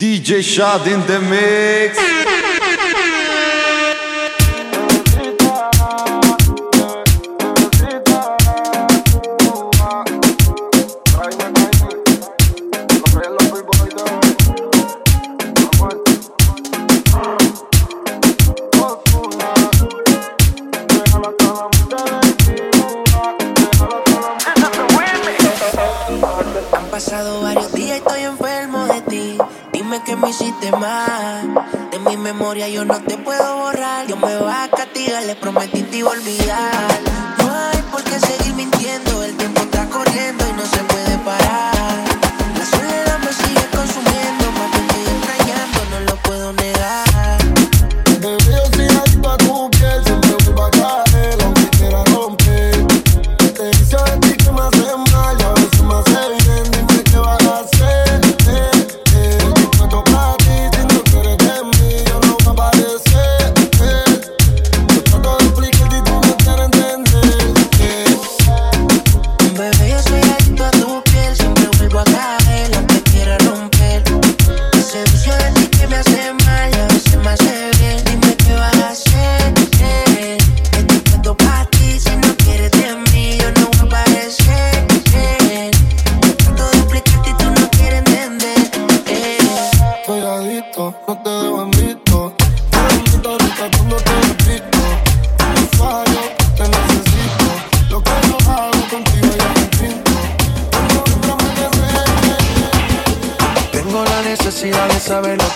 DJ Shad in the mix. De mi memoria yo no te puedo borrar. Dios me va a castigar, le prometí te iba a olvidar. No hay por qué seguir mintiendo, el tiempo está corriendo. que me hace mal, a veces me hace bien. Dime qué vas a.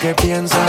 que piensa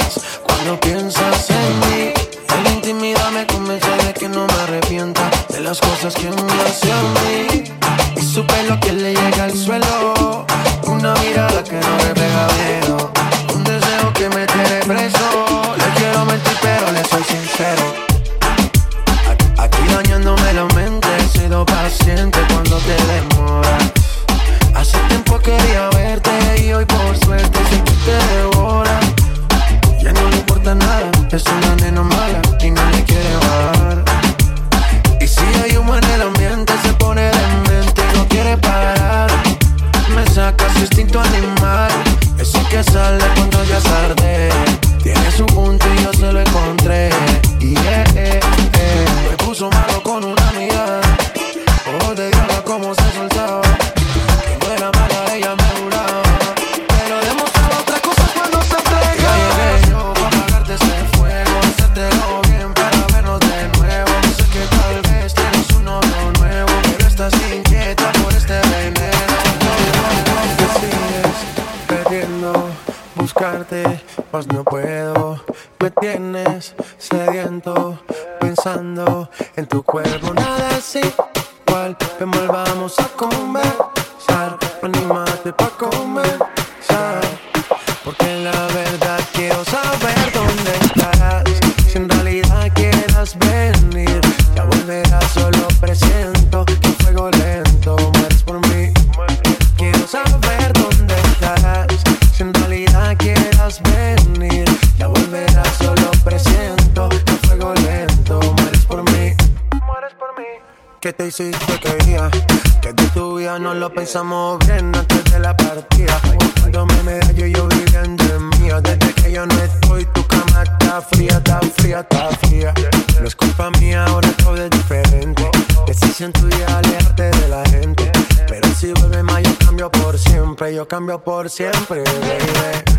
No es culpa mía, ahora todo es diferente. Decisión tuya alejarte de la gente. Pero si vuelve más, yo cambio por siempre. Yo cambio por siempre, baby.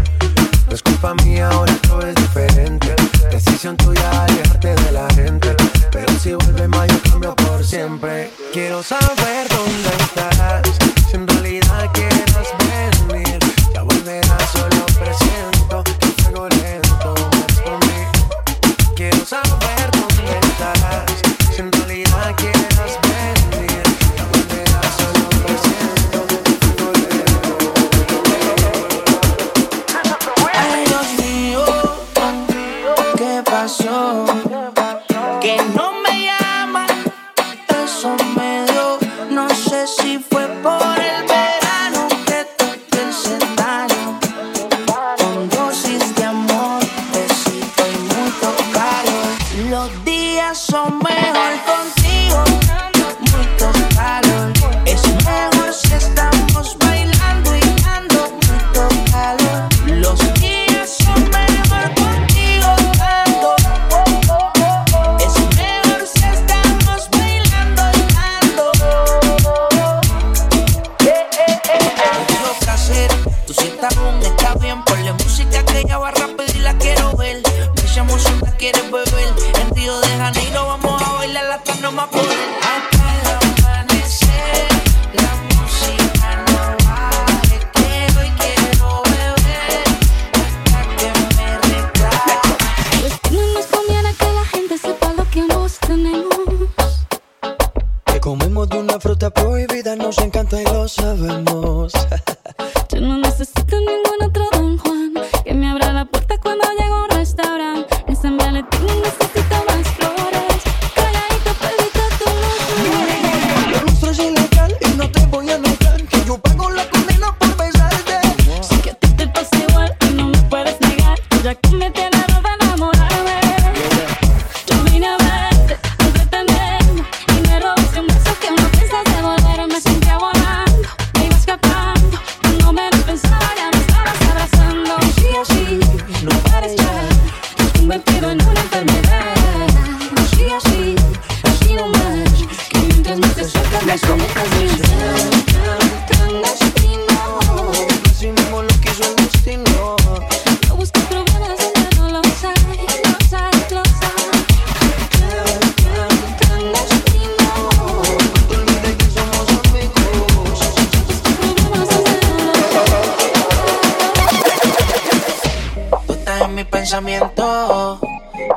No es culpa mía, ahora todo es diferente. Decisión tuya alejarte de la gente. Pero si vuelve más, yo cambio por siempre. Quiero saber dónde estás. Si en realidad quieres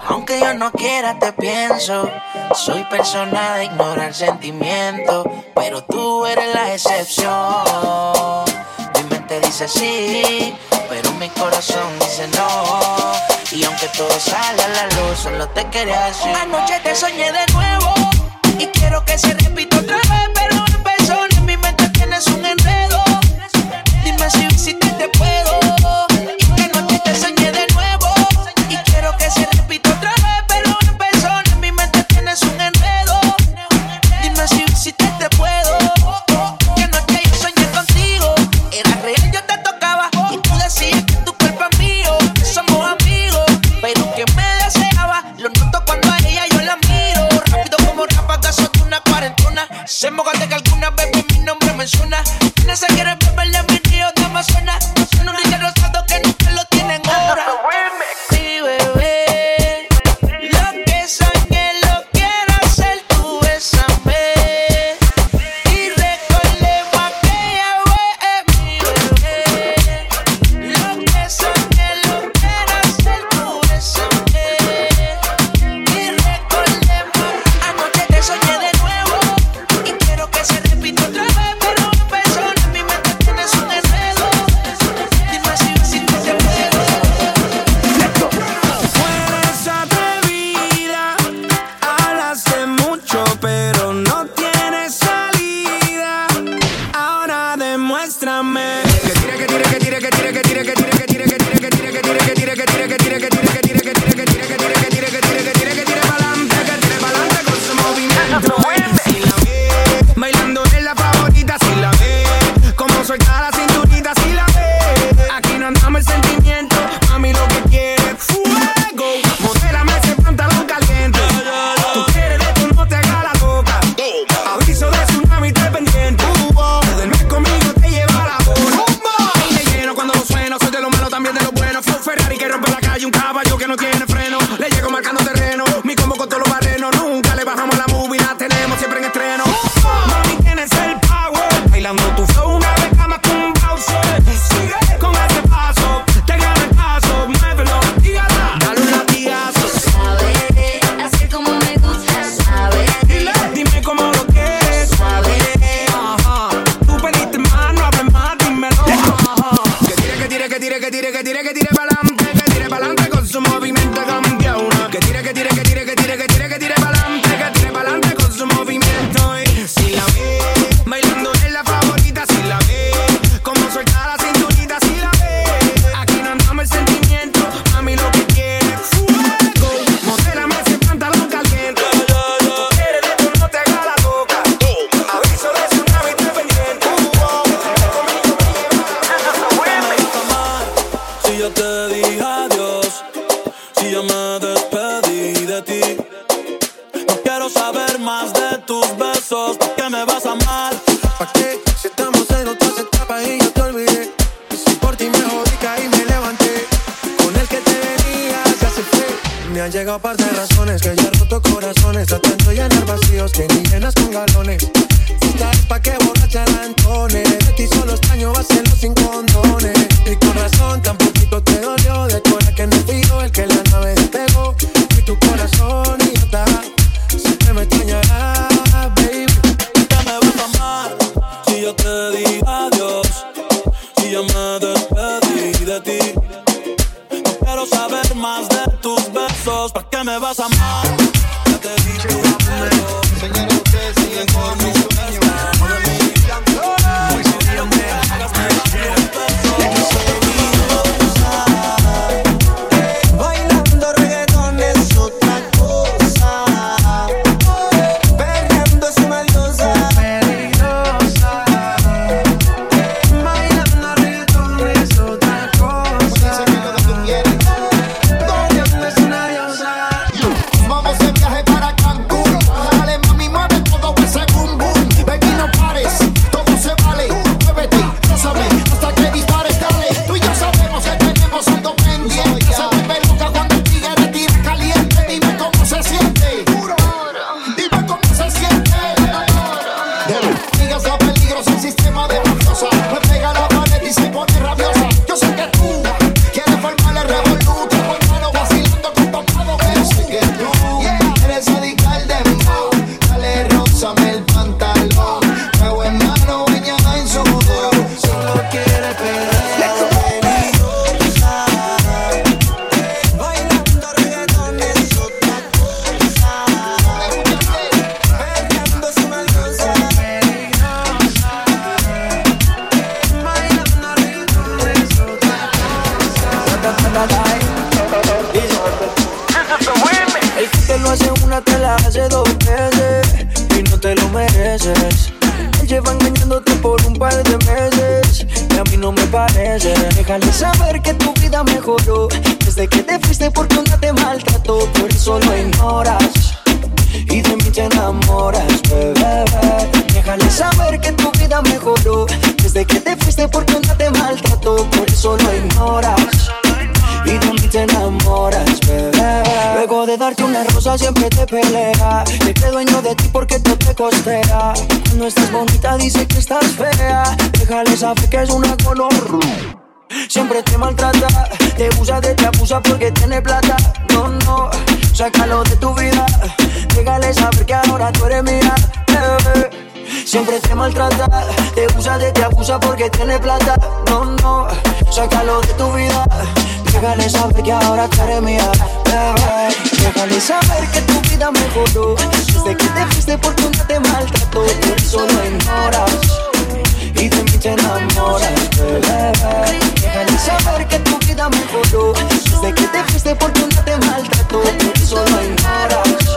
aunque yo no quiera, te pienso. Soy persona de ignorar sentimientos, pero tú eres la excepción. Mi mente dice sí, pero mi corazón dice no. Y aunque todo salga a la luz, solo te quería decir. Anoche te soñé de nuevo y quiero que se repita otra vez, pero menciona. No se quiere han llegado par de razones que yo he roto corazones, a tanto llenar vacíos que ni llenas con galones. Esta es pa' que borracha la Antone, de ti solo extraño hacerlo sin condones. Y con razón tan poquito te dolió, de cora que no pido el que la nave despegó. Y tu corazón y está, siempre me extrañará, baby. vas a amar. Luego de darte una rosa siempre te pelea. Te creo dueño de ti porque tú te costea. Cuando estás bonita dice que estás fea. Déjale saber que es una color. Siempre te maltrata, te usa, de te abusa porque tiene plata. No, no, sácalo de tu vida. Déjale saber que ahora tú eres mía. Siempre te maltrata, te usa, de te abusa porque tiene plata. No, no, sácalo de tu vida Déjale saber que ahora tú eres mía, bebé. Déjale saber que tu vida mejoró. Desde que te fuiste porque un te maltrató. Tú eres solo ignoras y de mí te enamoras, bebé. Déjale saber que tu vida mejoró. Desde que te fuiste porque un te maltrató. Tú eres ignoras.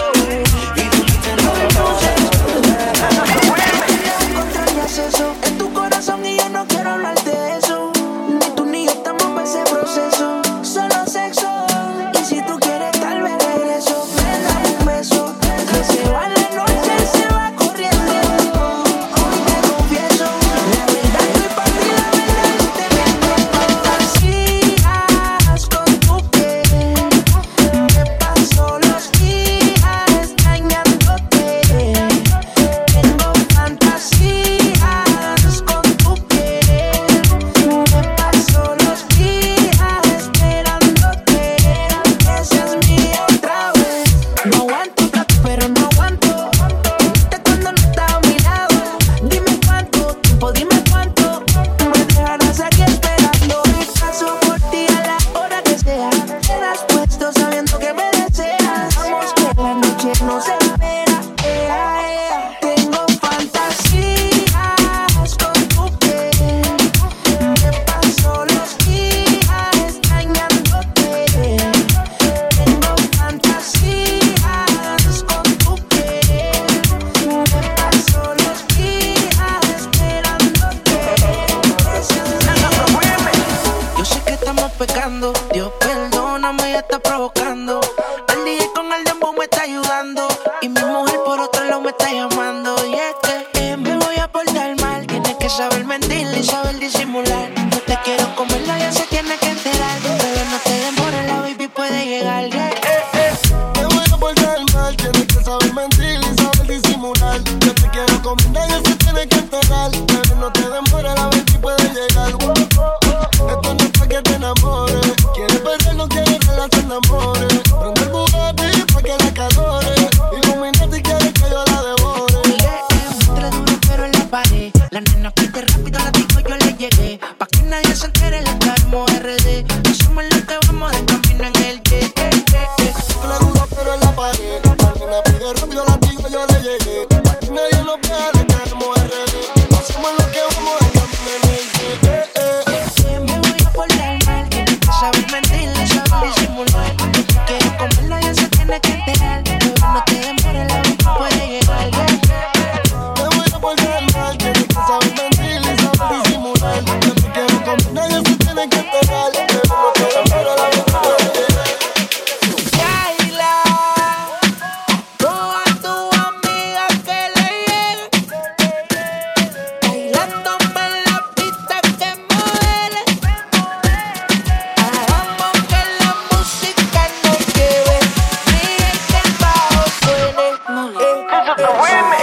of the women.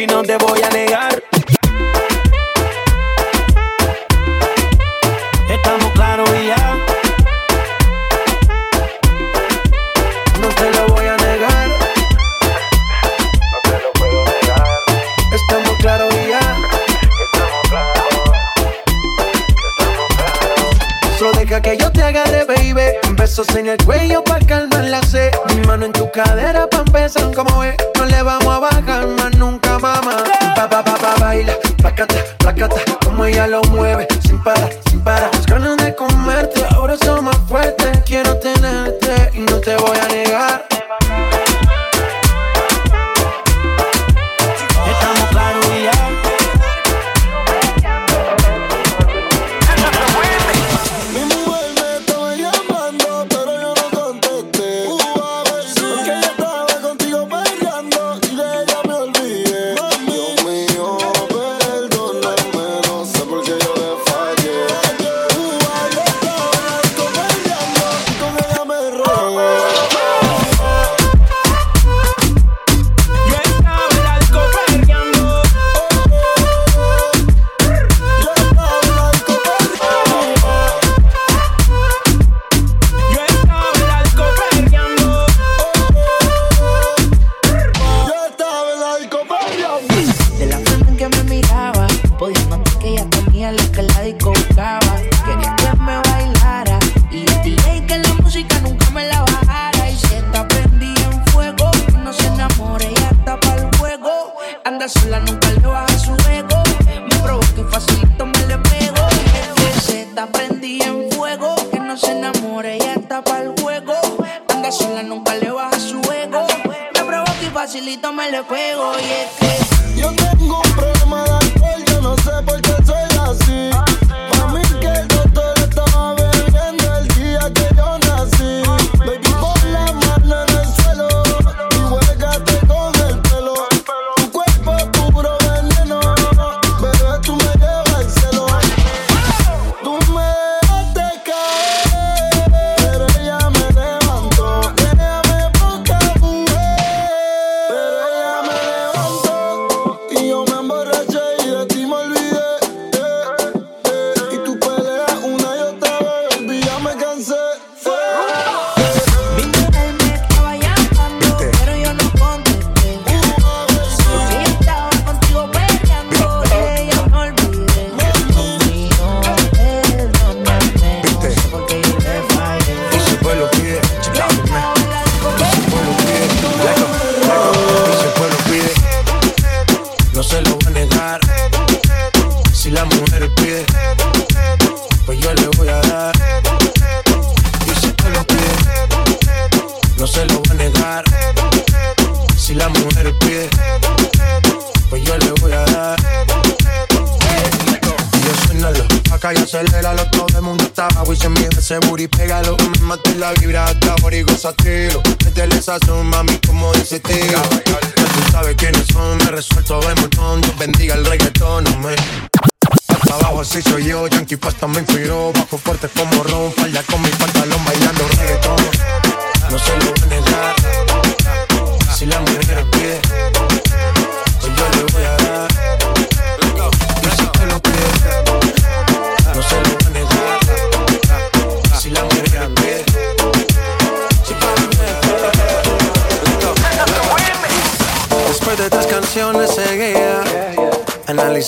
y no te voy a negar. Estamos claros y ya. No te lo voy a negar. No te lo puedo negar. Estamos claros y ya. Estamos claros. Estamos claros. Solo deja que yo te agarre, baby. Besos en el cuello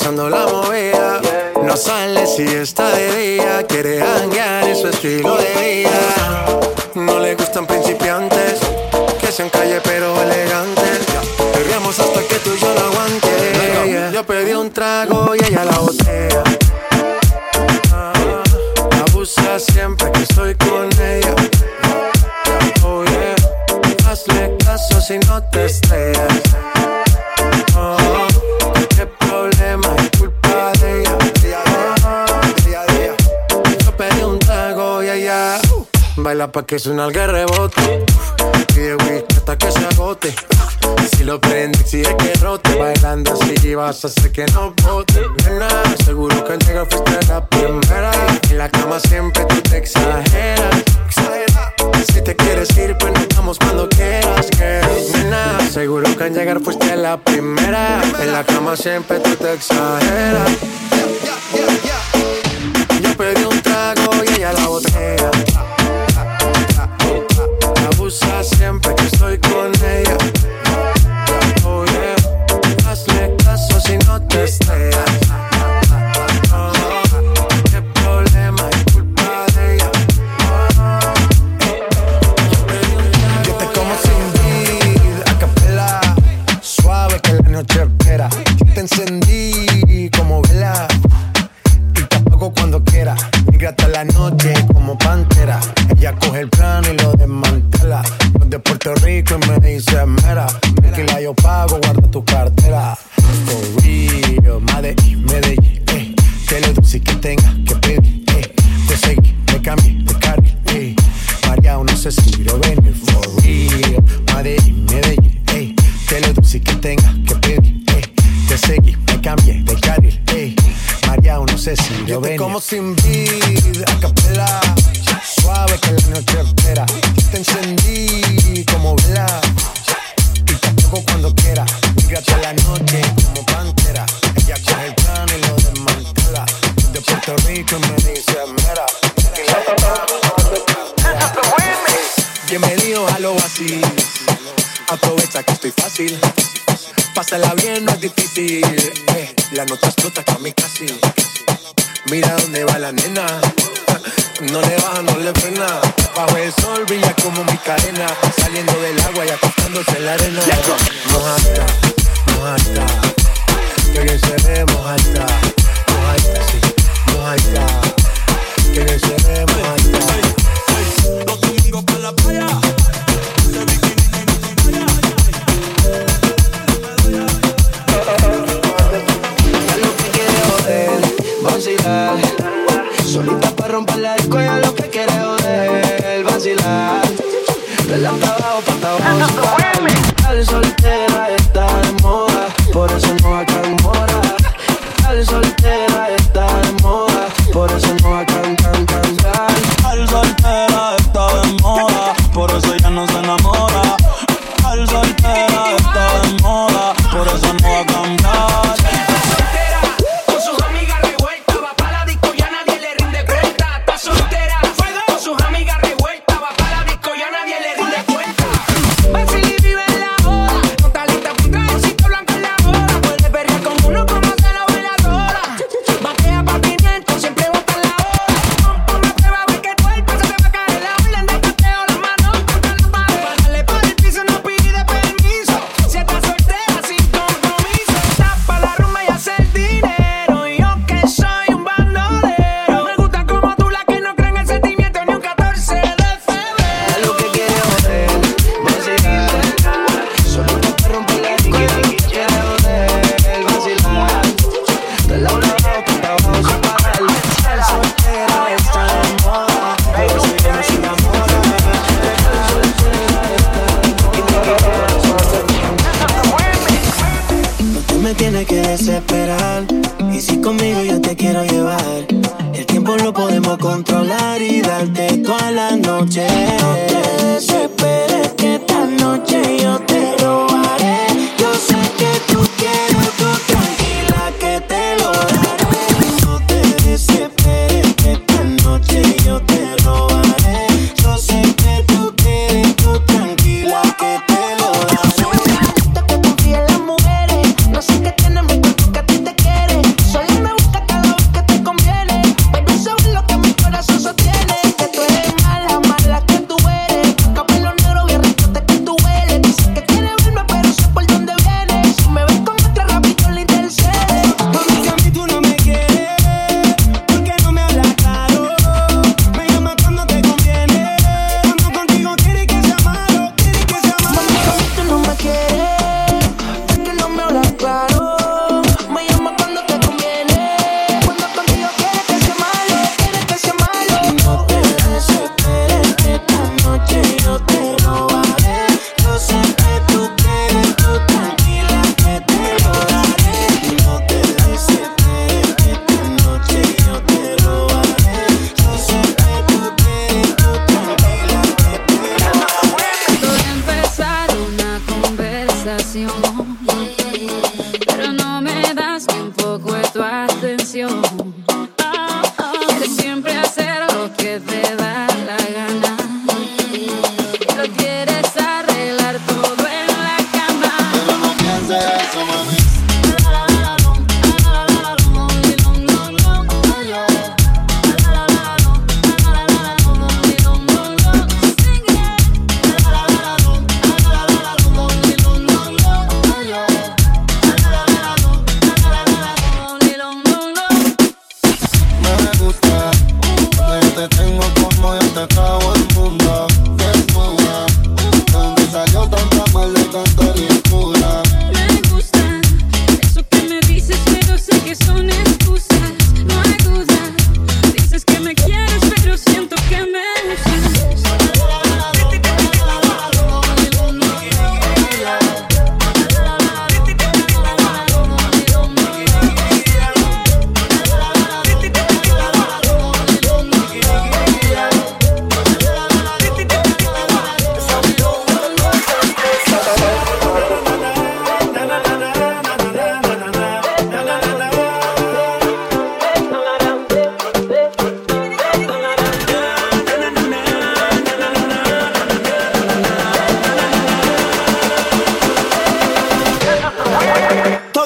la movida. No sale si está de día, quiere hanguear en su estilo de vida. pa' que suena el rebote. Pide whisky hasta que se agote. Si lo prende, exige que rote. Bailando así vas a hacer que no bote. Nena, seguro que al llegar fuiste la primera. En la cama siempre tú te exageras. Si te quieres ir, pues nos vamos cuando quieras, girl. Nena, seguro que al llegar fuiste la primera. En la cama siempre tú te exageras. fácil. Pásala bien, no es difícil. Eh, la nota explota que a mí casi. Mira dónde va la nena. No le baja, no le frena. Bajo el sol brilla como mi cadena. Saliendo del agua y acostándose en la arena.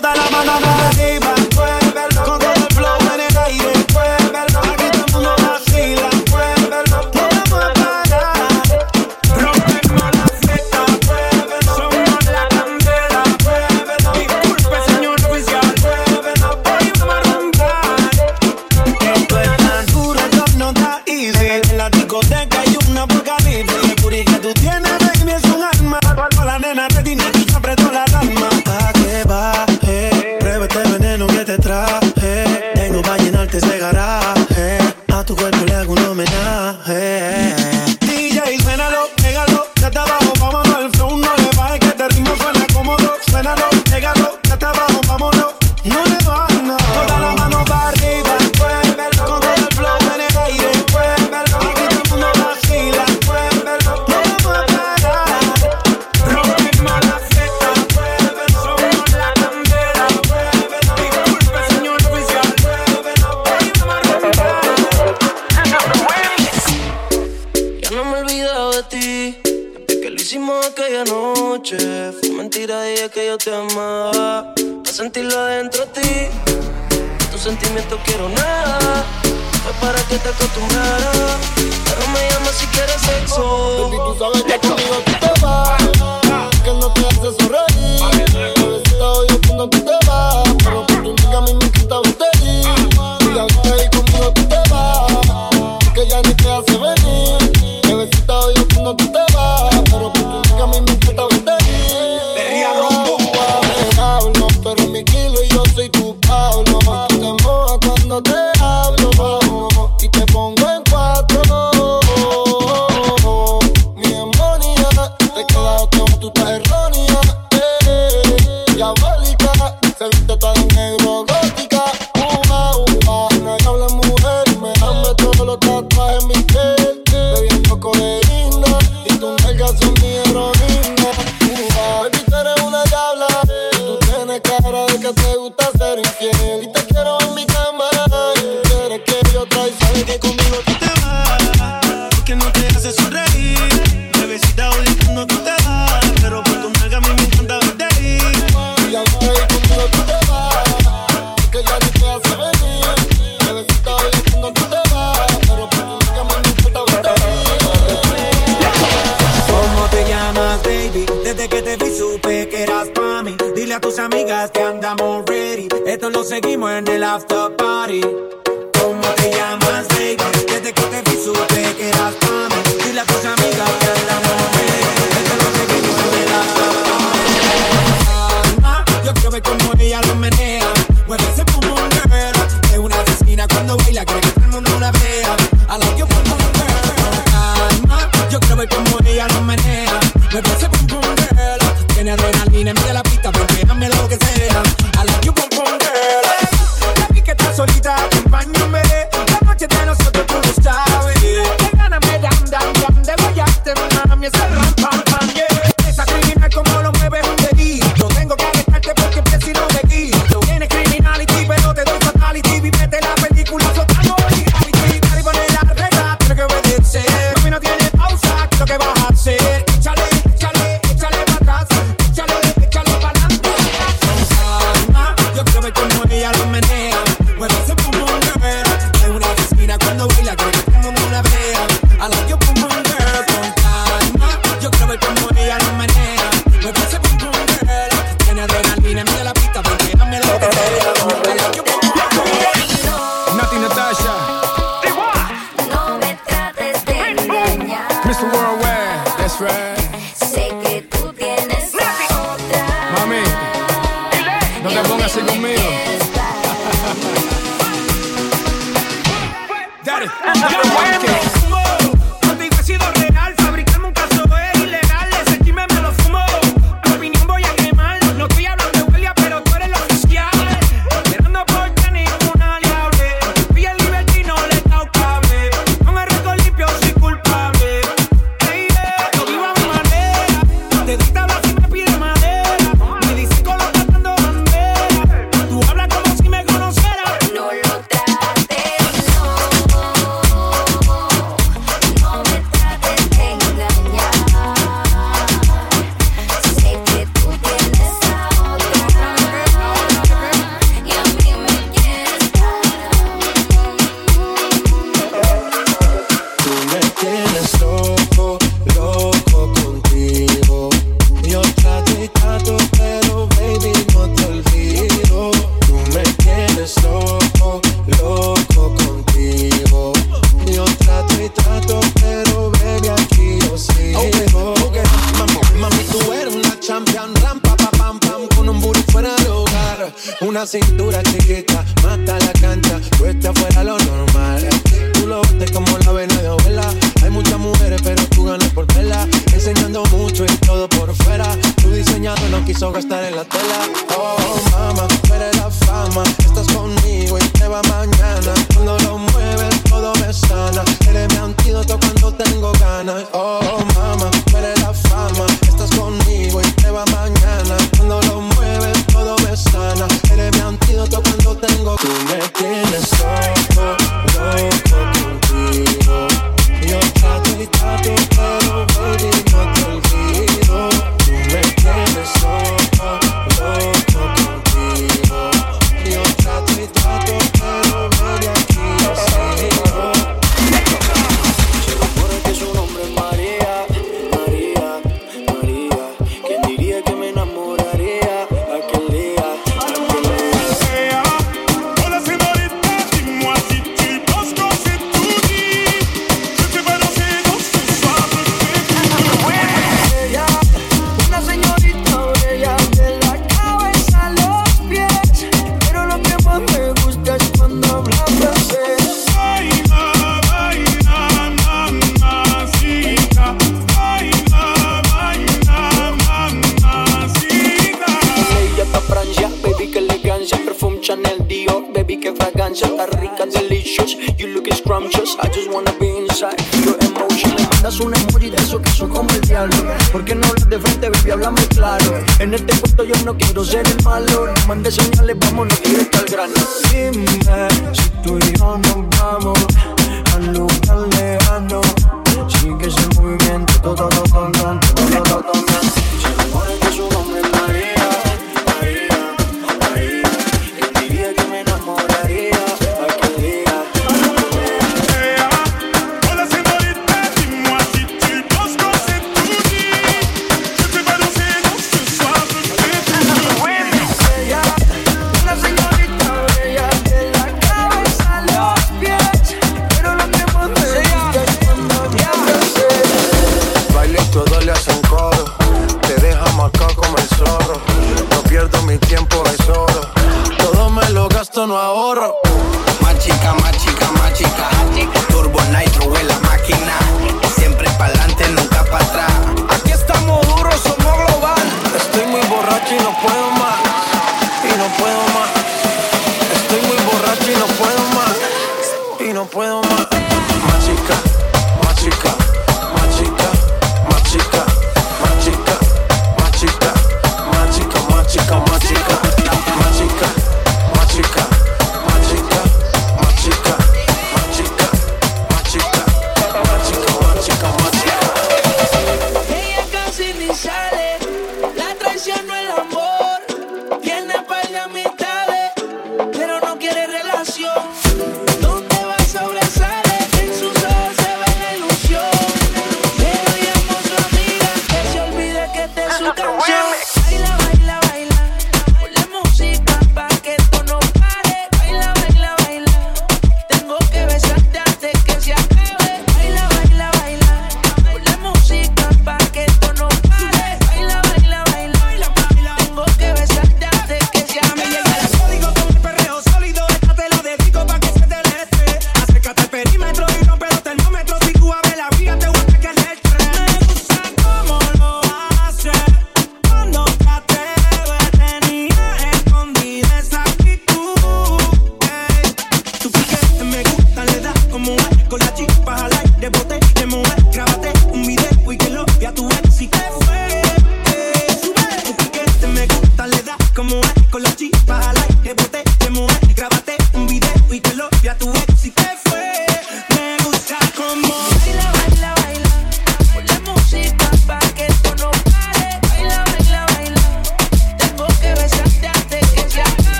toda la banana. sentirlo dentro de ti. Tus sentimientos quiero nada. Fue para que te acostumbrara. Pero me llamas si quieres sexo. Baby, tú sabes que conmigo tú te vas. Que no te haces sonreír. Bebecita, hoy cuando tú te vas. a tus amigas que andamos ready. Esto lo seguimos en el after party. ¿Cómo te llamas, baby? Desde que te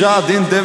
Shot in the